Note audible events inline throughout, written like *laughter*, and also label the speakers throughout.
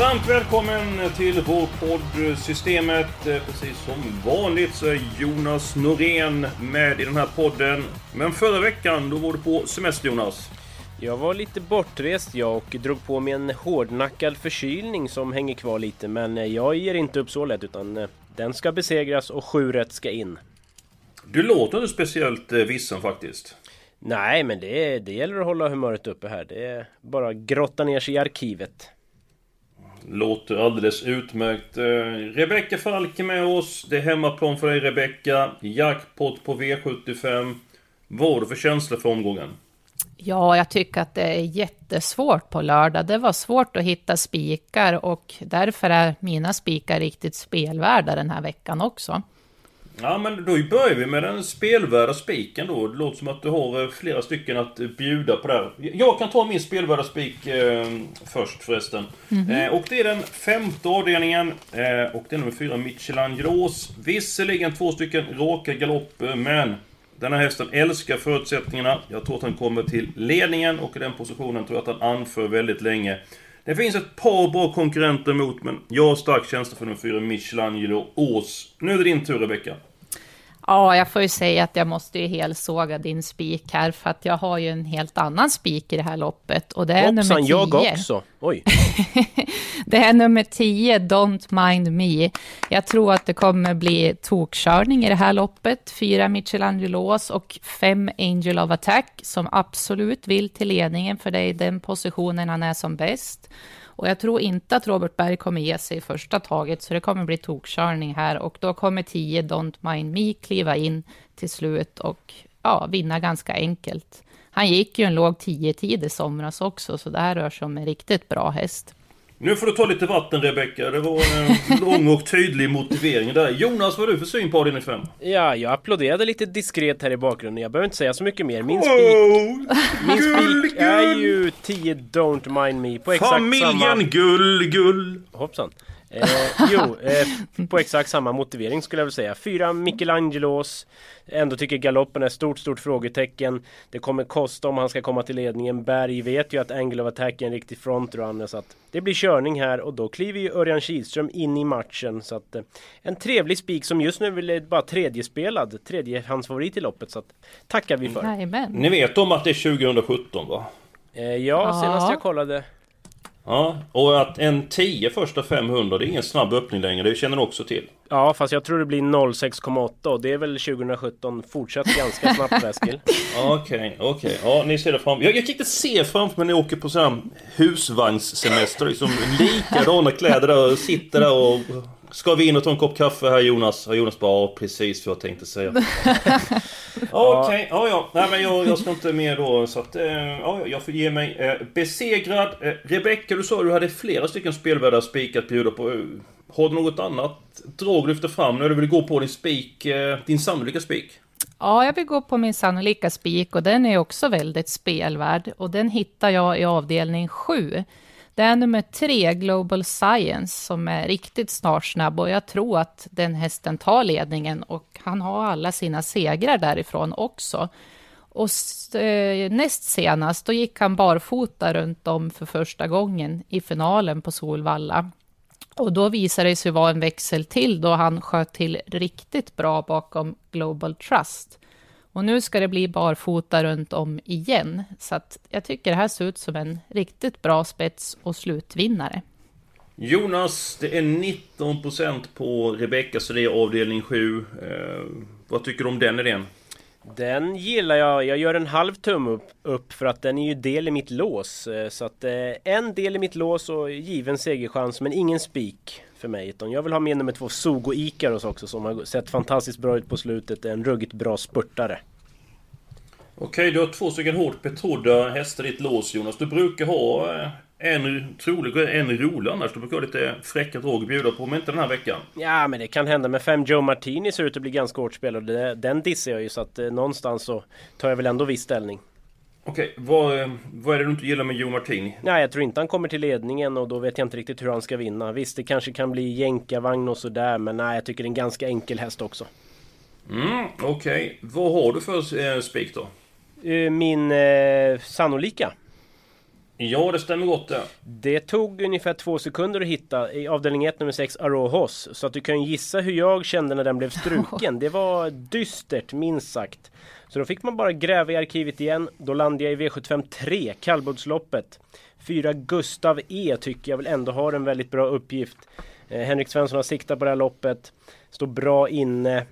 Speaker 1: Varmt välkommen till vår podd Systemet. Eh, Precis som vanligt så är Jonas Norén med i den här podden. Men förra veckan, då var du på semester Jonas.
Speaker 2: Jag var lite bortrest jag och drog på mig en hårdnackad förkylning som hänger kvar lite men eh, jag ger inte upp så lätt utan eh, den ska besegras och sju rätt ska in.
Speaker 1: Du låter inte speciellt vissen faktiskt.
Speaker 2: Nej men det, det gäller att hålla humöret uppe här. Det är bara att grotta ner sig i arkivet.
Speaker 1: Låter alldeles utmärkt. Eh, Rebecka Falk är med oss. Det är hemmaplan för dig Rebecka. Jackpot på V75. Vad har du för känslor för omgången?
Speaker 3: Ja, jag tycker att det är jättesvårt på lördag. Det var svårt att hitta spikar och därför är mina spikar riktigt spelvärda den här veckan också.
Speaker 1: Ja men då börjar vi med den spelvärda spiken då. Det låter som att du har eh, flera stycken att eh, bjuda på där. Jag kan ta min spelvärda spik eh, först förresten. eh, och det är den femte avdelningen. Eh, och det är nummer fyra Michelangelos. Visserligen två stycken raka galopper men den här hästen älskar förutsättningarna. Jag tror att han kommer till ledningen och i den positionen tror jag att han anför väldigt länge. Det finns ett par bra konkurrenter emot men jag har stark känsla för nummer fyra Michelangelo Ås. Nu är det din tur Rebecka.
Speaker 3: Ja, jag får ju säga att jag måste ju helsåga din spik här, för att jag har ju en helt annan spik i det här loppet. Och det är nummer
Speaker 2: Hoppsan,
Speaker 3: 10.
Speaker 2: jag också! Oj! *laughs*
Speaker 3: Det är nummer 10, Don't Mind Me. Jag tror att det kommer bli tokkörning i det här loppet. Fyra Michelangelos och fem Angel of Attack som absolut vill till ledningen för det är den positionen han är som bäst. Och jag tror inte att Robert Berg kommer ge sig i första taget, så det kommer bli tokkörning här. Och då kommer 10 Don't Mind Me kliva in till slut och ja, vinna ganska enkelt. Han gick ju en låg 10-tid i somras också, så det här rör sig om en riktigt bra häst.
Speaker 1: Nu får du ta lite vatten Rebecka. Det var en *laughs* lång och tydlig motivering där. Jonas, vad har du för syn på avdelning 5?
Speaker 2: Ja, jag applåderade lite diskret här i bakgrunden. Jag behöver inte säga så mycket mer. Min spik,
Speaker 1: Wow!
Speaker 2: min spik är ju 10 Don't Mind Me på exakt
Speaker 1: Familjen
Speaker 2: samma...
Speaker 1: Gull, gull!
Speaker 2: Hoppsan. Eh, jo, eh, på exakt samma motivering skulle jag vilja säga. Fyra Michelangelos. Ändå tycker galoppen är stort, stort frågetecken. Det kommer kosta om han ska komma till ledningen. Berg vet ju att Angle of Attack är en riktig frontrunner så att det blir körning här och då kliver ju Örjan Kihlström in i matchen. Så att eh, en trevlig spik som just nu är bara tredjespelad. Tredjehandsfavorit i loppet så att tackar vi för.
Speaker 3: Jajamän.
Speaker 1: Ni vet om att det är 2017 va?
Speaker 2: Eh, ja, senast
Speaker 3: Ja.
Speaker 2: jag kollade.
Speaker 1: Ja, och att en 10 första 500 det är ingen snabb öppning längre, det känner du också till.
Speaker 2: Ja, fast jag tror det blir 06,8 och det är väl 2017 fortsatt ganska snabbt *laughs* Eskil.
Speaker 1: Okej, okej. Ja, ni ser det fram Jag, jag kan inte se framför mig när ni åker på sån här husvagnssemester. Liksom likadana kläder där och sitter där och... Ska vi in och ta en kopp kaffe här Jonas? Och Jonas bara, ja precis vad jag tänkte säga. *laughs* Okej, ja ja. Nej men jag, jag ska inte mer då så att... Eh, ja, jag får ge mig. Eh, besegrad. Eh, Rebecka, du sa att du hade flera stycken spelvärda spik att bjuda på. Eh, Har du något annat drag du lyfter fram när du vill gå på din spik? Din sannolika spik?
Speaker 3: Ja, jag vill gå på min sannolika spik och den är också väldigt spelvärd och den hittar jag i avdelning 7. Det är nummer 3, Global Science, som är riktigt snarsnabb och jag tror att den hästen tar ledningen och han har alla sina segrar därifrån också. Och eh, näst senast, då gick han barfota runt om för första gången i finalen på Solvalla. Och då visade det sig vara en växel till då han sköt till riktigt bra bakom Global Trust. Och nu ska det bli barfota runt om igen. Så att jag tycker det här ser ut som en riktigt bra spets och slutvinnare.
Speaker 1: Jonas, det är 19% på Rebecca så det är avdelning 7. Eh, vad tycker du om den idén?
Speaker 2: Den gillar jag. Jag gör en halv tumme upp, upp för att den är ju del i mitt lås. Eh, Så att eh, en del i mitt lås och given segerchans men ingen spik för mig. Utan jag vill ha med nummer två Sogo Ikaros också som har sett fantastiskt bra ut på slutet. En ruggigt bra spurtare.
Speaker 1: Okej, du har två stycken hårt betrodda hästar i ditt lås Jonas. Du brukar ha eh, en trolig och en rolig annars. Du brukar ha lite fräcka drag att bjuda på, men inte den här veckan.
Speaker 2: Ja men det kan hända med fem Joe Martini ser ut att bli ganska hårt spelad. Den dissar jag ju så att eh, någonstans så tar jag väl ändå viss ställning.
Speaker 1: Okej, vad, vad är det du inte gillar med Joe Martini?
Speaker 2: Nej jag tror inte han kommer till ledningen och då vet jag inte riktigt hur han ska vinna. Visst det kanske kan bli jänkarvagn och sådär men nej jag tycker det är en ganska enkel häst också.
Speaker 1: Mm, okej. Vad har du för eh, spik då?
Speaker 2: Eh, Min eh, sannolika.
Speaker 1: Ja, det stämmer gott det.
Speaker 2: Det tog ungefär två sekunder att hitta i avdelning 1 nummer 6 Arojos. Så att du kan gissa hur jag kände när den blev struken. *laughs* Det var dystert minst sagt. Så då fick man bara gräva i arkivet igen. Då landade jag i V75 3, kallblodsloppet. Fyra Gustav E tycker jag väl ändå har en väldigt bra uppgift. Eh, Henrik Svensson har siktat på det här loppet. Står bra inne.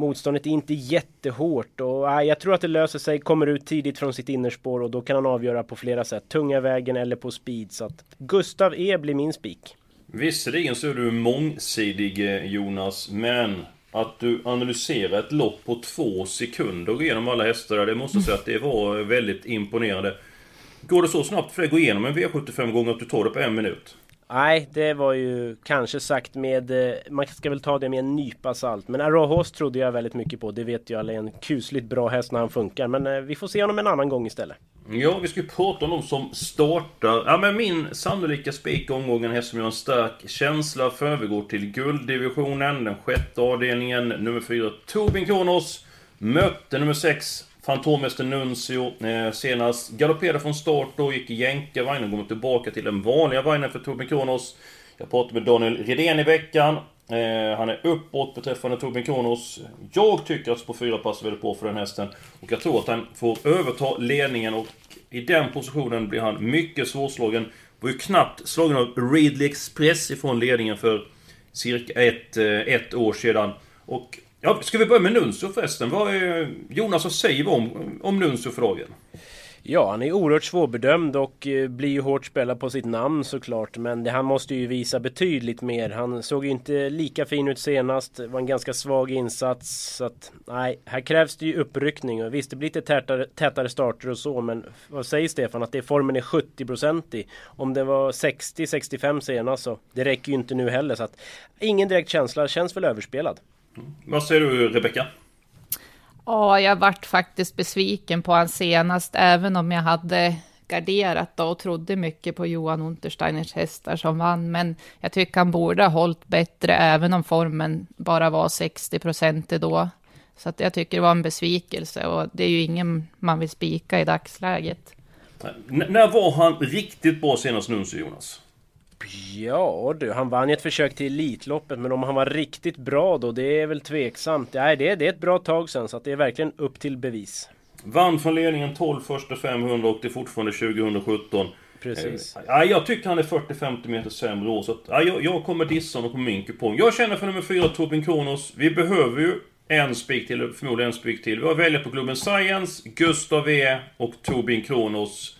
Speaker 2: Motståndet är inte jättehårt och äh, jag tror att det löser sig. Kommer ut tidigt från sitt innerspår och då kan han avgöra på flera sätt. Tunga vägen eller på speed. Så att Gustav E blir min spik.
Speaker 1: Visserligen så är du mångsidig Jonas, men att du analyserar ett lopp på två sekunder genom alla hästar det måste jag säga att det var väldigt imponerande. Går det så snabbt för dig att gå igenom en V75 gånger att du tar det på en minut?
Speaker 2: Nej, det var ju kanske sagt med... Eh, man ska väl ta det med en nypa salt. Men Arojos trodde jag väldigt mycket på. Det vet ju alla är en kusligt bra häst när han funkar. Men eh, vi får se honom en annan gång istället.
Speaker 1: Ja, vi ska ju prata om de som startar. Ja, men min sannolika spik omgången, här som jag har en stark känsla för. övergår till gulddivisionen, den sjätte avdelningen. Nummer fyra, Tobin Kronos. Mötte nummer sex, Fantomhästen Nuncio. Eh, senast galopperade från start då, gick i jänkarvagnen. Går tillbaka till den vanliga vagnen för Torbjörn Kronos. Jag pratade med Daniel Redén i veckan. Eh, han är uppåt beträffande Torbjörn Kronos. Jag tycker att spår 4 passar väldigt bra för den hästen. Och jag tror att han får överta ledningen och i den positionen blir han mycket svårslagen. Var ju knappt slagen av Ridley Express ifrån ledningen för cirka ett, eh, ett år sedan. Och ja, ska vi börja med Nuncio förresten? Vad är, Jonas, vad säger vi om, om Nuncio för dagen?
Speaker 2: Ja, han är oerhört svårbedömd och eh, blir ju hårt spelad på sitt namn såklart. Men det, han måste ju visa betydligt mer. Han såg ju inte lika fin ut senast. Det var en ganska svag insats. Så att, nej, här krävs det ju uppryckning. Och visst, det blir lite tätare, tätare starter och så. Men vad säger Stefan? Att det formen är 70-procentig. Om det var 60-65 senast så. Det räcker ju inte nu heller. Så att, ingen direkt känsla. Känns väl överspelad.
Speaker 1: Vad säger du, Rebecka?
Speaker 3: Ja, jag vart faktiskt besviken på han senast, även om jag hade garderat då och trodde mycket på Johan Untersteiners hästar som vann. Men jag tycker han borde ha hållit bättre, även om formen bara var 60 procent då. Så att jag tycker det var en besvikelse och det är ju ingen man vill spika i dagsläget.
Speaker 1: N- när var han riktigt bra senast Nuncio, Jonas?
Speaker 2: Ja du, han vann ju ett försök till Elitloppet men om han var riktigt bra då, det är väl tveksamt. Nej, det, det är ett bra tag sen så att det är verkligen upp till bevis.
Speaker 1: Vann från ledningen 12 första 500 och det är fortfarande 2017.
Speaker 2: Precis.
Speaker 1: Eh, ja, jag tycker han är 40-50 meter sämre år, så att, ja, jag, jag kommer dissa honom på min kupong. Jag känner för nummer 4, Tobin Kronos. Vi behöver ju en spik till, förmodligen en spik till. Vi har välja på Globen Science, Gustav E och Tobin Kronos.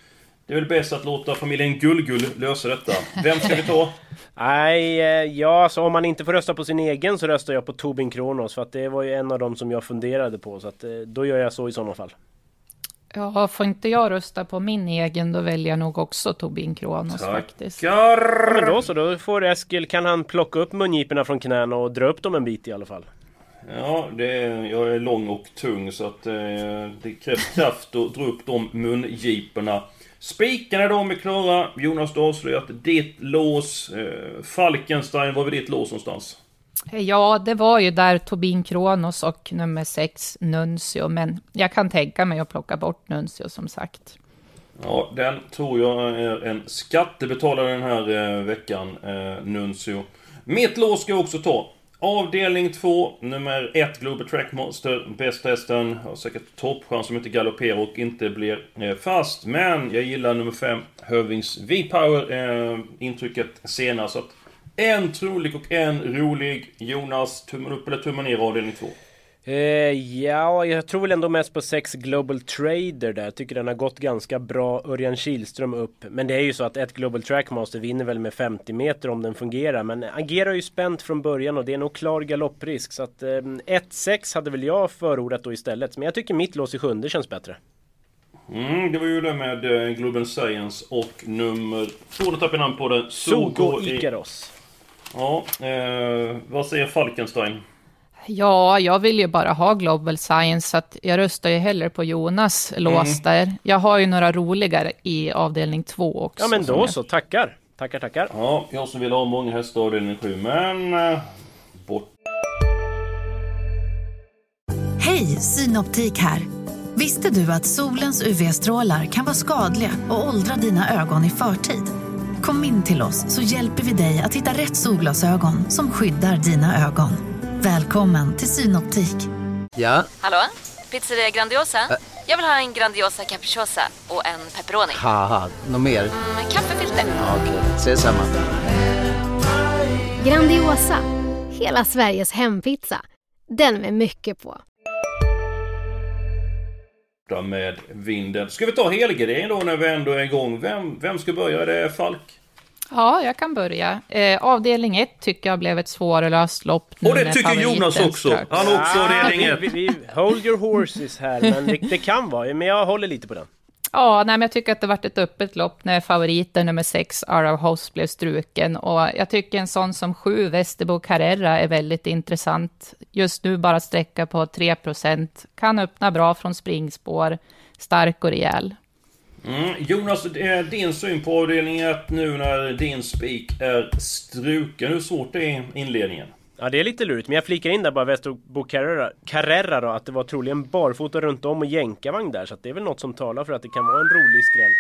Speaker 1: Det är väl bäst att låta familjen Gullgull lösa detta. Vem ska vi ta?
Speaker 2: Nej, eh, ja alltså om man inte får rösta på sin egen så röstar jag på Tobin Kronos för att det var ju en av dem som jag funderade på så att eh, då gör jag så i sådana fall.
Speaker 3: Ja, får inte jag rösta på min egen, då väljer jag nog också Tobin Kronos faktiskt.
Speaker 2: Ja,
Speaker 1: Tackar!
Speaker 2: men då så, då får Eskil, kan han plocka upp mungiporna från knäna och dra upp dem en bit i alla fall.
Speaker 1: Ja, det är, jag är lång och tung så att eh, det krävs kraft att dra upp de mungiporna. Spikarna de är klara. Jonas, du avslöjat ditt lås. Eh, Falkenstein, var var ditt lås någonstans?
Speaker 3: Ja, det var ju där Tobin Kronos och nummer sex Nuncio, men jag kan tänka mig att plocka bort Nuncio som sagt.
Speaker 1: Ja, den tror jag är en skattebetalare den här eh, veckan, eh, Nuncio. Mitt lås ska jag också ta. Avdelning 2, nummer 1, Global Trackmaster. Bäst hästen. Har säkert toppchans om inte galopperar och inte blir eh, fast. Men jag gillar nummer 5, Hövings V-Power. Eh, intrycket senare. Så att en trolig och en rolig. Jonas, tummen upp eller tummen ner avdelning 2?
Speaker 2: Eh, ja, jag tror väl ändå mest på 6 Global Trader där. Jag tycker den har gått ganska bra. Örjan Kihlström upp. Men det är ju så att ett Global Trackmaster vinner väl med 50 meter om den fungerar. Men agerar ju spänt från början och det är nog klar galopprisk. Så att eh, 1-6 hade väl jag förordat då istället. Men jag tycker mitt lås i sjunde känns bättre.
Speaker 1: Mm, det var ju det med eh, Global Science och nummer två, nu tappade namn på det.
Speaker 2: Sogo
Speaker 1: i-
Speaker 2: Ikaros.
Speaker 1: Ja, eh, vad säger Falkenstein?
Speaker 3: Ja, jag vill ju bara ha Global Science, så att jag röstar ju hellre på Jonas lås där. Jag har ju några roligare i avdelning två också.
Speaker 2: Ja men då
Speaker 3: jag-
Speaker 2: så, tackar. Tackar, tackar.
Speaker 1: Ja, jag som vill ha många hästar avdelning 7, men... Eh, bort.
Speaker 4: Hej, Synoptik här. Visste du att solens UV-strålar kan vara skadliga och åldra dina ögon i förtid? Kom in till oss så hjälper vi dig att hitta rätt solglasögon som skyddar dina ögon. Välkommen till Synoptik.
Speaker 5: Ja,
Speaker 6: Hallå? Pizzeria Grandiosa? Jag vill ha en Grandiosa capriciosa och en pepperoni.
Speaker 5: haha, något mer?
Speaker 6: Med kaffefilter.
Speaker 5: Ja, Okej, ses samma.
Speaker 7: Grandiosa, hela Sveriges hempizza. Den med mycket på.
Speaker 1: Med vinden. Ska vi ta helgardering då när vi ändå är igång? Vem, vem ska börja? Är det Falk?
Speaker 3: Ja, jag kan börja. Eh, avdelning ett tycker jag blev ett svårlöst lopp. nu
Speaker 1: Och det tycker Jonas också.
Speaker 3: ströks.
Speaker 1: Han också avdelning
Speaker 2: vi,
Speaker 1: ett.
Speaker 2: vi, vi, hold your horses här, men det, det kan vara. Men jag håller lite på den.
Speaker 3: Ja, nej, men jag tycker att det varit ett öppet lopp när favoriten nummer sex, Ara House, blev struken. Och jag tycker en sån som sju, Västerbo Carrera, är väldigt intressant. Just nu bara sträcka på 3% Kan öppna bra från springspår. Stark och rejäl.
Speaker 1: Mm. Jonas, eh, din syn på avdelning 1 nu när din spik är struken. Hur svårt det är inledningen?
Speaker 2: Ja det är lite lurigt, men jag flikar in där bara Västerbo Carrera, Carrera då, att det var troligen barfota runt om och jänkarvagn där, så att det är väl något som talar för att det kan vara en rolig skräll.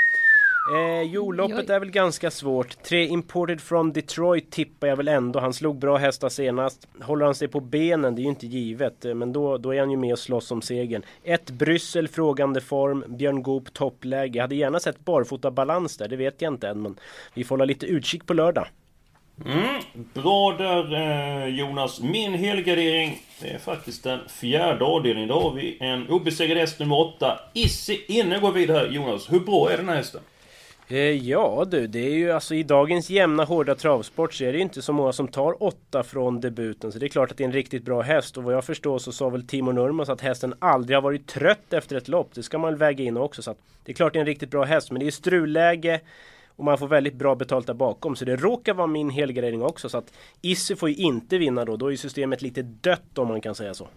Speaker 2: Eh, jo, loppet är väl ganska svårt. Tre Imported from Detroit tippar jag väl ändå. Han slog bra hästar senast. Håller han sig på benen, det är ju inte givet. Eh, Men då, då är han ju med och slåss om segern. Ett Bryssel frågande form. Björn Goop toppläge. Jag hade gärna sett barfota balans där, det vet jag inte än. Men vi får hålla lite utkik på lördag.
Speaker 1: Mm, bra där eh, Jonas. Min helgardering det är faktiskt den fjärde avdelningen. Då har vi en obesegrad häst nummer 8. Issi inne går vidare här Jonas. Hur bra är den här hästen?
Speaker 2: Eh, ja du, det är ju alltså i dagens jämna hårda travsport så är det ju inte så många som tar åtta från debuten. Så det är klart att det är en riktigt bra häst. Och vad jag förstår så sa väl Timo Nurmos att hästen aldrig har varit trött efter ett lopp. Det ska man väga in också. Så att det är klart det är en riktigt bra häst. Men det är strulläge och man får väldigt bra betalt där bakom. Så det råkar vara min helgardering också. Så att Issy får ju inte vinna då. Då är systemet lite dött om man kan säga så.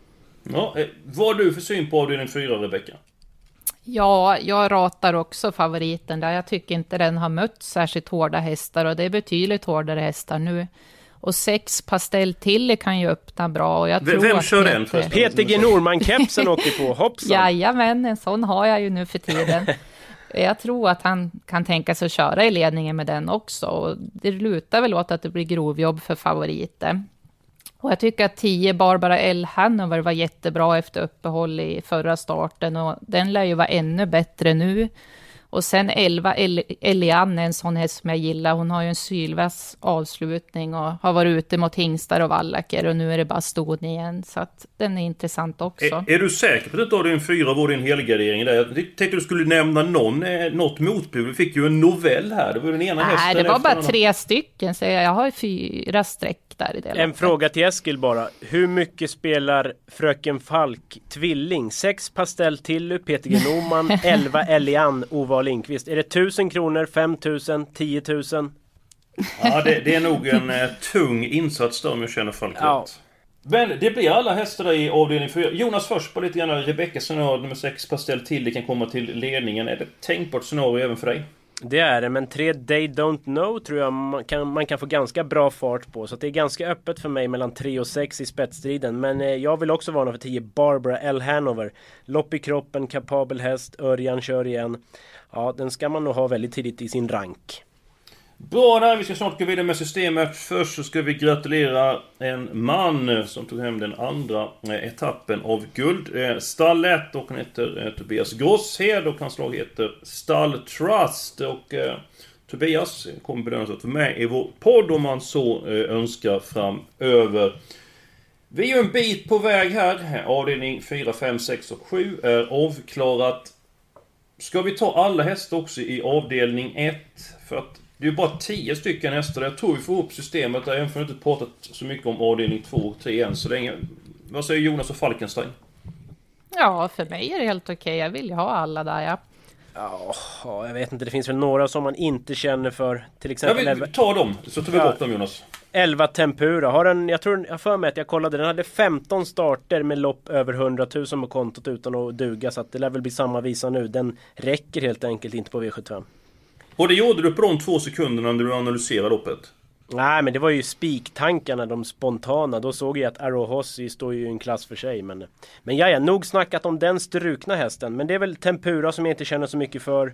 Speaker 1: Ja, eh, vad har du för syn på avdelning 4 Rebecka?
Speaker 3: Ja, jag ratar också favoriten där. Jag tycker inte den har mött särskilt hårda hästar och det är betydligt hårdare hästar nu. Och sex Pastell Tilly kan ju öppna bra och jag
Speaker 1: Vem-
Speaker 3: tror
Speaker 1: vem
Speaker 3: att
Speaker 1: kör den
Speaker 3: Peter-?
Speaker 2: Peter G Norman-kepsen åker på, hoppsan!
Speaker 3: Jajamän, en sån har jag ju nu för tiden. Jag tror att han kan tänka sig att köra i ledningen med den också. Och det lutar väl åt att det blir grovjobb för favoriten. Och jag tycker att 10 Barbara L. Hanover var jättebra efter uppehåll i förra starten och den lär ju vara ännu bättre nu. Och sen 11 El- Eliane, en sån häst som jag gillar, hon har ju en sylvass avslutning och har varit ute mot hingstar och vallacker och nu är det baston igen. Så att den är intressant också.
Speaker 1: Är, är du säker på att inte avdelning 4 var din helgardering där? Jag tänkte du skulle nämna någon, eh, något motbud. Vi fick ju en novell här. Det var den ena
Speaker 3: Nej,
Speaker 1: hästen
Speaker 3: det var bara tre stycken, så jag har ju fyra streck där i det
Speaker 2: En
Speaker 3: loppet.
Speaker 2: fråga till Eskil bara. Hur mycket spelar Fröken Falk Tvilling? 6 Pastell Tilly, Peter G Norman, 11 *laughs* Elian, Lindqvist. Är det 1000 kronor, 5000, 10 000?
Speaker 1: Ja, det, det är nog en eh, tung insats då om jag känner Falk
Speaker 2: Ja.
Speaker 1: rätt. Men det blir alla hästar i avdelning 4. Jonas först på lite grann Rebecca scenario nummer 6 Pastell till det kan komma till ledningen. Är det ett tänkbart scenario även för dig?
Speaker 2: Det är det, men 3 They Don't Know tror jag man kan, man kan få ganska bra fart på. Så att det är ganska öppet för mig mellan 3 och 6 i spetsstriden. Men eh, jag vill också varna för 10 Barbara L. Hanover. Lopp i kroppen, kapabel häst, Örjan kör igen. Ja, den ska man nog ha väldigt tidigt i sin rank.
Speaker 1: Bra där, vi ska snart gå vidare med systemet. Först så ska vi gratulera en man som tog hem den andra eh, etappen av guld. Eh, Stall 1 och han heter eh, Tobias Grosshed och hans lag heter Stall Trust. Och eh, Tobias kommer belönas att vara med i vår podd om han så eh, önskar framöver. Vi är ju en bit på väg här. Avdelning 4, 5, 6 och 7 är avklarat. Ska vi ta alla hästar också i avdelning 1? För att det är ju bara 10 stycken hästar. Jag tror vi får ihop systemet där. Jag har inte pratat så mycket om avdelning 2 och 3 än så länge. Vad säger Jonas och Falkenstein?
Speaker 3: Ja, för mig är det helt okej. Jag vill ju ha alla där, ja.
Speaker 2: Ja, jag vet inte. Det finns väl några som man inte känner för. Till
Speaker 1: Ja,
Speaker 2: exempel...
Speaker 1: vi, ta dem, så tar vi
Speaker 2: Ja.
Speaker 1: bort dem Jonas.
Speaker 2: 11 Tempura. Har den, jag tror, jag för mig att jag kollade, den hade 15 starter med lopp över 100 000 på kontot utan att duga. Så att det lär väl bli samma visa nu. Den räcker helt enkelt inte på V75.
Speaker 1: Och det gjorde du på de två sekunderna när du analyserade loppet.
Speaker 2: Nej men det var ju spiktankarna, de spontana. Då såg jag att Arohossi står ju i en klass för sig. Men, men ja, ja, nog snackat om den strukna hästen. Men det är väl Tempura som jag inte känner så mycket för.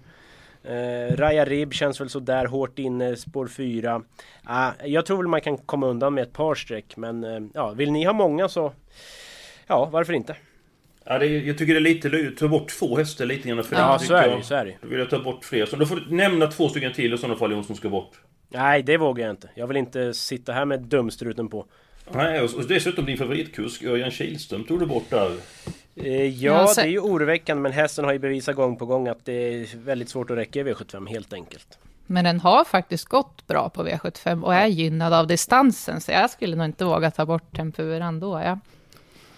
Speaker 2: Eh, Raja Rib känns väl sådär hårt inne, spår 4. Ah, jag tror väl man kan komma undan med ett par streck. Men eh, ja, vill ni ha många så... Ja, varför inte?
Speaker 1: Ja, det, är- jag tycker det är lite löjligt. Ta bort två hästar lite grann. För
Speaker 2: Ja,
Speaker 1: det
Speaker 2: så är det
Speaker 1: jag-
Speaker 2: så är det.
Speaker 1: Då vill jag ta bort fler. Så då får du nämna två stycken till i sådana fall Jonsson ska bort.
Speaker 2: Nej, det vågar jag inte. Jag vill inte sitta här med dumstruten på.
Speaker 1: Nej, och dessutom din favoritkusk Örjan Kihlström tog du bort där.
Speaker 2: Eh, ja, det är ju oroväckande men hästen har ju bevisat gång på gång att det är väldigt svårt att räcka i V75 helt enkelt.
Speaker 3: Men den har faktiskt gått bra på V75 och är gynnad av distansen, så jag skulle nog inte våga ta bort tempuran då. Ja.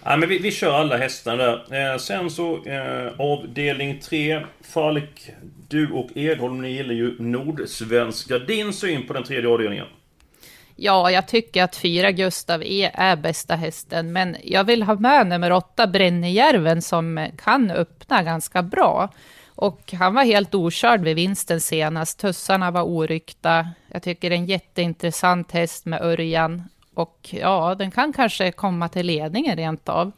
Speaker 1: Ja, men vi, vi kör alla hästar där. Eh, sen så eh, avdelning 3. Falk, du och Edholm, ni gillar ju Nordsvenska. Din syn på den tredje avdelningen?
Speaker 3: Ja, jag tycker att fyra Gustav E är bästa hästen, men jag vill ha med nummer åtta Brännejärven som kan öppna ganska bra. Och han var helt okörd vid vinsten senast. Tussarna var oryckta. Jag tycker det är en jätteintressant häst med Örjan. Och ja, den kan kanske komma till ledningen rent av.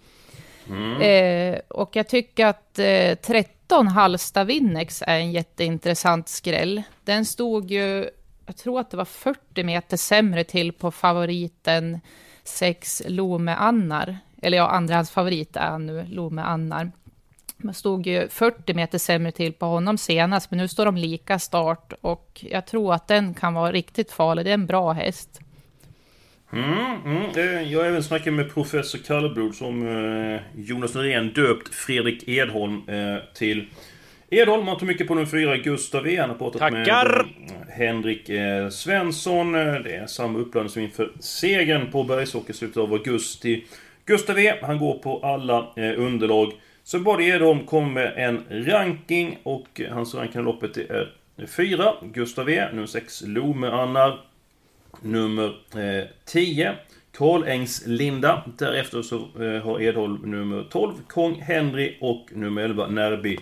Speaker 3: Eh, och jag tycker att eh, 13 Halsta Winnex är en jätteintressant skräll. Den stod ju, jag tror att det var 40 meter sämre till på favoriten 6 Lome Annar. Eller ja, andrahands favorit är han nu, Lome Annar. Man stod ju 40 meter sämre till på honom senast, men nu står de lika start och jag tror att den kan vara riktigt farlig. Det är en bra häst.
Speaker 1: Mm, mm. Jag har även snackat med professor Kallblod som eh, Jonas Norén döpt Fredrik Edholm eh, till Edholm. Han tog mycket på nummer 4, Gustav E. Han har pratat
Speaker 2: Tackar!
Speaker 1: med eh, Henrik Svensson. Det är samma uppladdning som inför segern på Bergsåker i slutet av augusti. Gustav E. Han går på alla underlag. Så Badi Edholm kommer med en ranking och hans ranking i loppet är 4. Gustav E. Nummer 6, Lome Annar. Nummer eh, 10 Karlängslinda. Därefter så eh, har Edholm nummer 12 Kong Henry och nummer 11 Närby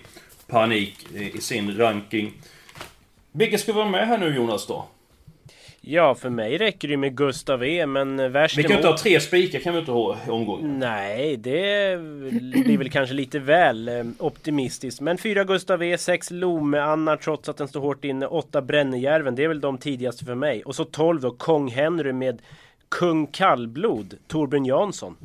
Speaker 1: Panik eh, i sin ranking. Vilka ska vara med här nu Jonas då?
Speaker 2: Ja, för mig räcker det ju med Gustav E, men värst
Speaker 1: Vi kan inte ha tre spikar kan vi inte ha i omgången.
Speaker 2: Nej, det blir väl kanske lite väl eh, optimistiskt. Men 4 Gustav E, 6 Lome Anna trots att den står hårt inne, 8 Brännejärven, det är väl de tidigaste för mig. Och så 12 då Kong Henry med Kung Kallblod, Torbjörn Jansson.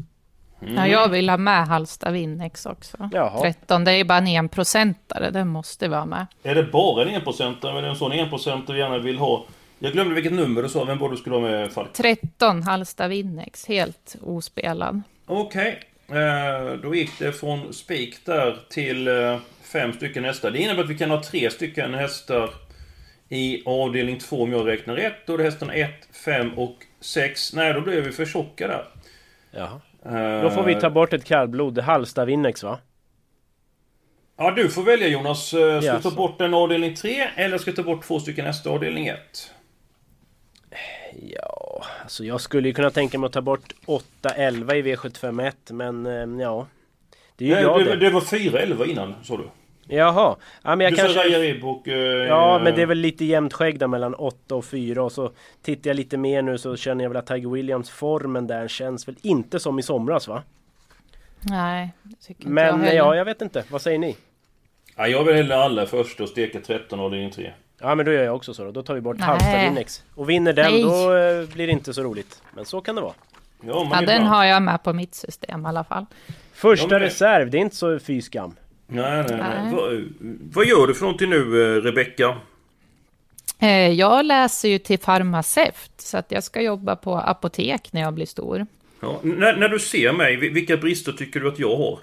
Speaker 3: Ja, jag vill ha med Halsta Winnex också.
Speaker 2: Jaha.
Speaker 3: 13, det är bara en enprocentare, den måste vara med.
Speaker 1: Är det bara en enprocentare eller en sån enprocentare vi gärna vill ha? Jag glömde vilket nummer du sa, vem var du skulle ha med Falk?
Speaker 3: 13 Halsta Winnex, helt ospelad.
Speaker 1: Okej, eh, då gick det från spik där till eh, fem stycken hästar. Det innebär att vi kan ha tre stycken hästar i avdelning 2 om jag räknar rätt. Då är det hästarna 1, 5 och 6. Nej, då blev vi för tjocka där.
Speaker 2: Jaha.
Speaker 1: Eh,
Speaker 2: Då får vi ta bort ett kallblod, Halsta Winnex va?
Speaker 1: Ja, du får välja Jonas. Eh, Ska du ta bort en avdelning 3 eller ska du ta bort två stycken hästar avdelning 1?
Speaker 2: Ja, alltså jag skulle ju kunna tänka mig att ta bort 8-11 i V751 men eh, ja. Det är ju
Speaker 1: Nej,
Speaker 2: jag
Speaker 1: det,
Speaker 2: det.
Speaker 1: var 4-11 innan, sa du.
Speaker 2: Jaha. Ja, men jag
Speaker 1: du
Speaker 2: kanske...
Speaker 1: sa Raja Ribb och... eh,
Speaker 2: Ja, men det är väl lite jämnt skägg där mellan 8 och 4 och så tittar jag lite mer nu så känner jag väl att Tiger Williams formen där känns väl inte som i somras va?
Speaker 3: Nej, det tycker inte jag
Speaker 2: Men
Speaker 3: heller.
Speaker 2: ja, jag vet inte. Vad säger ni?
Speaker 1: Ja, jag vill hellre alla först och steka 13 avdelning 3.
Speaker 2: Ja men då gör jag också så då. Då tar vi bort
Speaker 3: Nej.
Speaker 2: Halmstad Winnex. Och vinner den
Speaker 3: Nej.
Speaker 2: då eh, blir det inte så roligt. Men så kan det vara.
Speaker 1: Ja,
Speaker 3: Ja, den har jag med på mitt system i alla fall.
Speaker 2: Första
Speaker 1: Ja,
Speaker 2: reserv, det är inte så fy skam.
Speaker 1: Nej, nej, nej.
Speaker 3: Nej.
Speaker 1: Vad, vad gör du för någonting nu, eh, Rebecka?
Speaker 3: Eh, Jag läser ju till farmaceut, så att jag ska jobba på apotek när jag blir stor.
Speaker 1: Ja, när, när du ser mig, vi- vilka brister tycker du att jag har?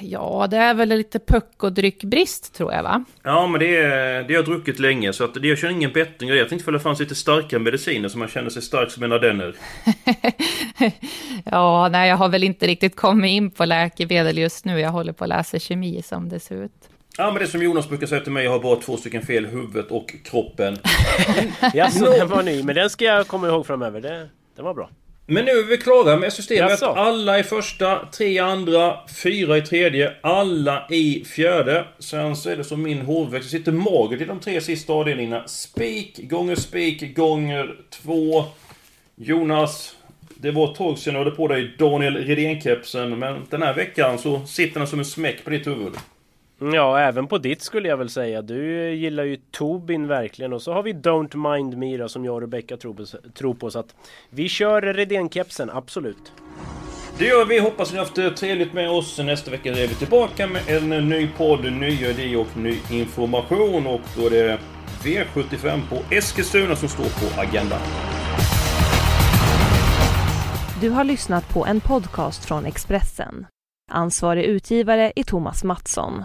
Speaker 3: Ja, det är väl lite puck och dryckbrist tror jag va?
Speaker 1: Ja, men det, är, det har jag druckit länge, så att det, jag känner ingen bättring. Jag tänkte ifall det fanns lite starka mediciner så man känner sig stark som en ardenner. *laughs*
Speaker 3: Ja, nej, jag har väl inte riktigt kommit in på läkemedel just nu. Jag håller på att läsa kemi som det ser ut.
Speaker 1: Ja, men det är som Jonas brukar säga till mig, jag har bara två stycken fel, huvudet och kroppen. *laughs*
Speaker 2: Jaså, *laughs* den var ny. Men den ska jag komma ihåg framöver. Det, den var bra.
Speaker 1: Men nu är vi klara med systemet.
Speaker 2: Jaså?
Speaker 1: Alla i första, tre i andra, fyra i tredje, alla i fjärde. Sen så är det som min hårväxt. Det sitter magert i de tre sista avdelningarna. Spik gånger spik gånger två. Jonas, det var ett tag sedan du hade på dig Daniel Redén-kepsen. Men den här veckan så sitter den som en smäck på ditt huvud.
Speaker 2: Ja, även på ditt skulle jag väl säga. Du gillar ju Tobin verkligen. Och så har vi Don't Mind Me då, som jag och Rebecca tror på, tror på. Så att vi kör Redén-kepsen, absolut.
Speaker 1: Det gör vi. Hoppas ni har haft det trevligt med oss. Nästa vecka är vi tillbaka med en ny podd, nya idéer och ny information. Och då är det V75 på Eskilstuna som står på agendan.
Speaker 8: Du har lyssnat på en podcast från Expressen. Ansvarig utgivare är Thomas Mattsson.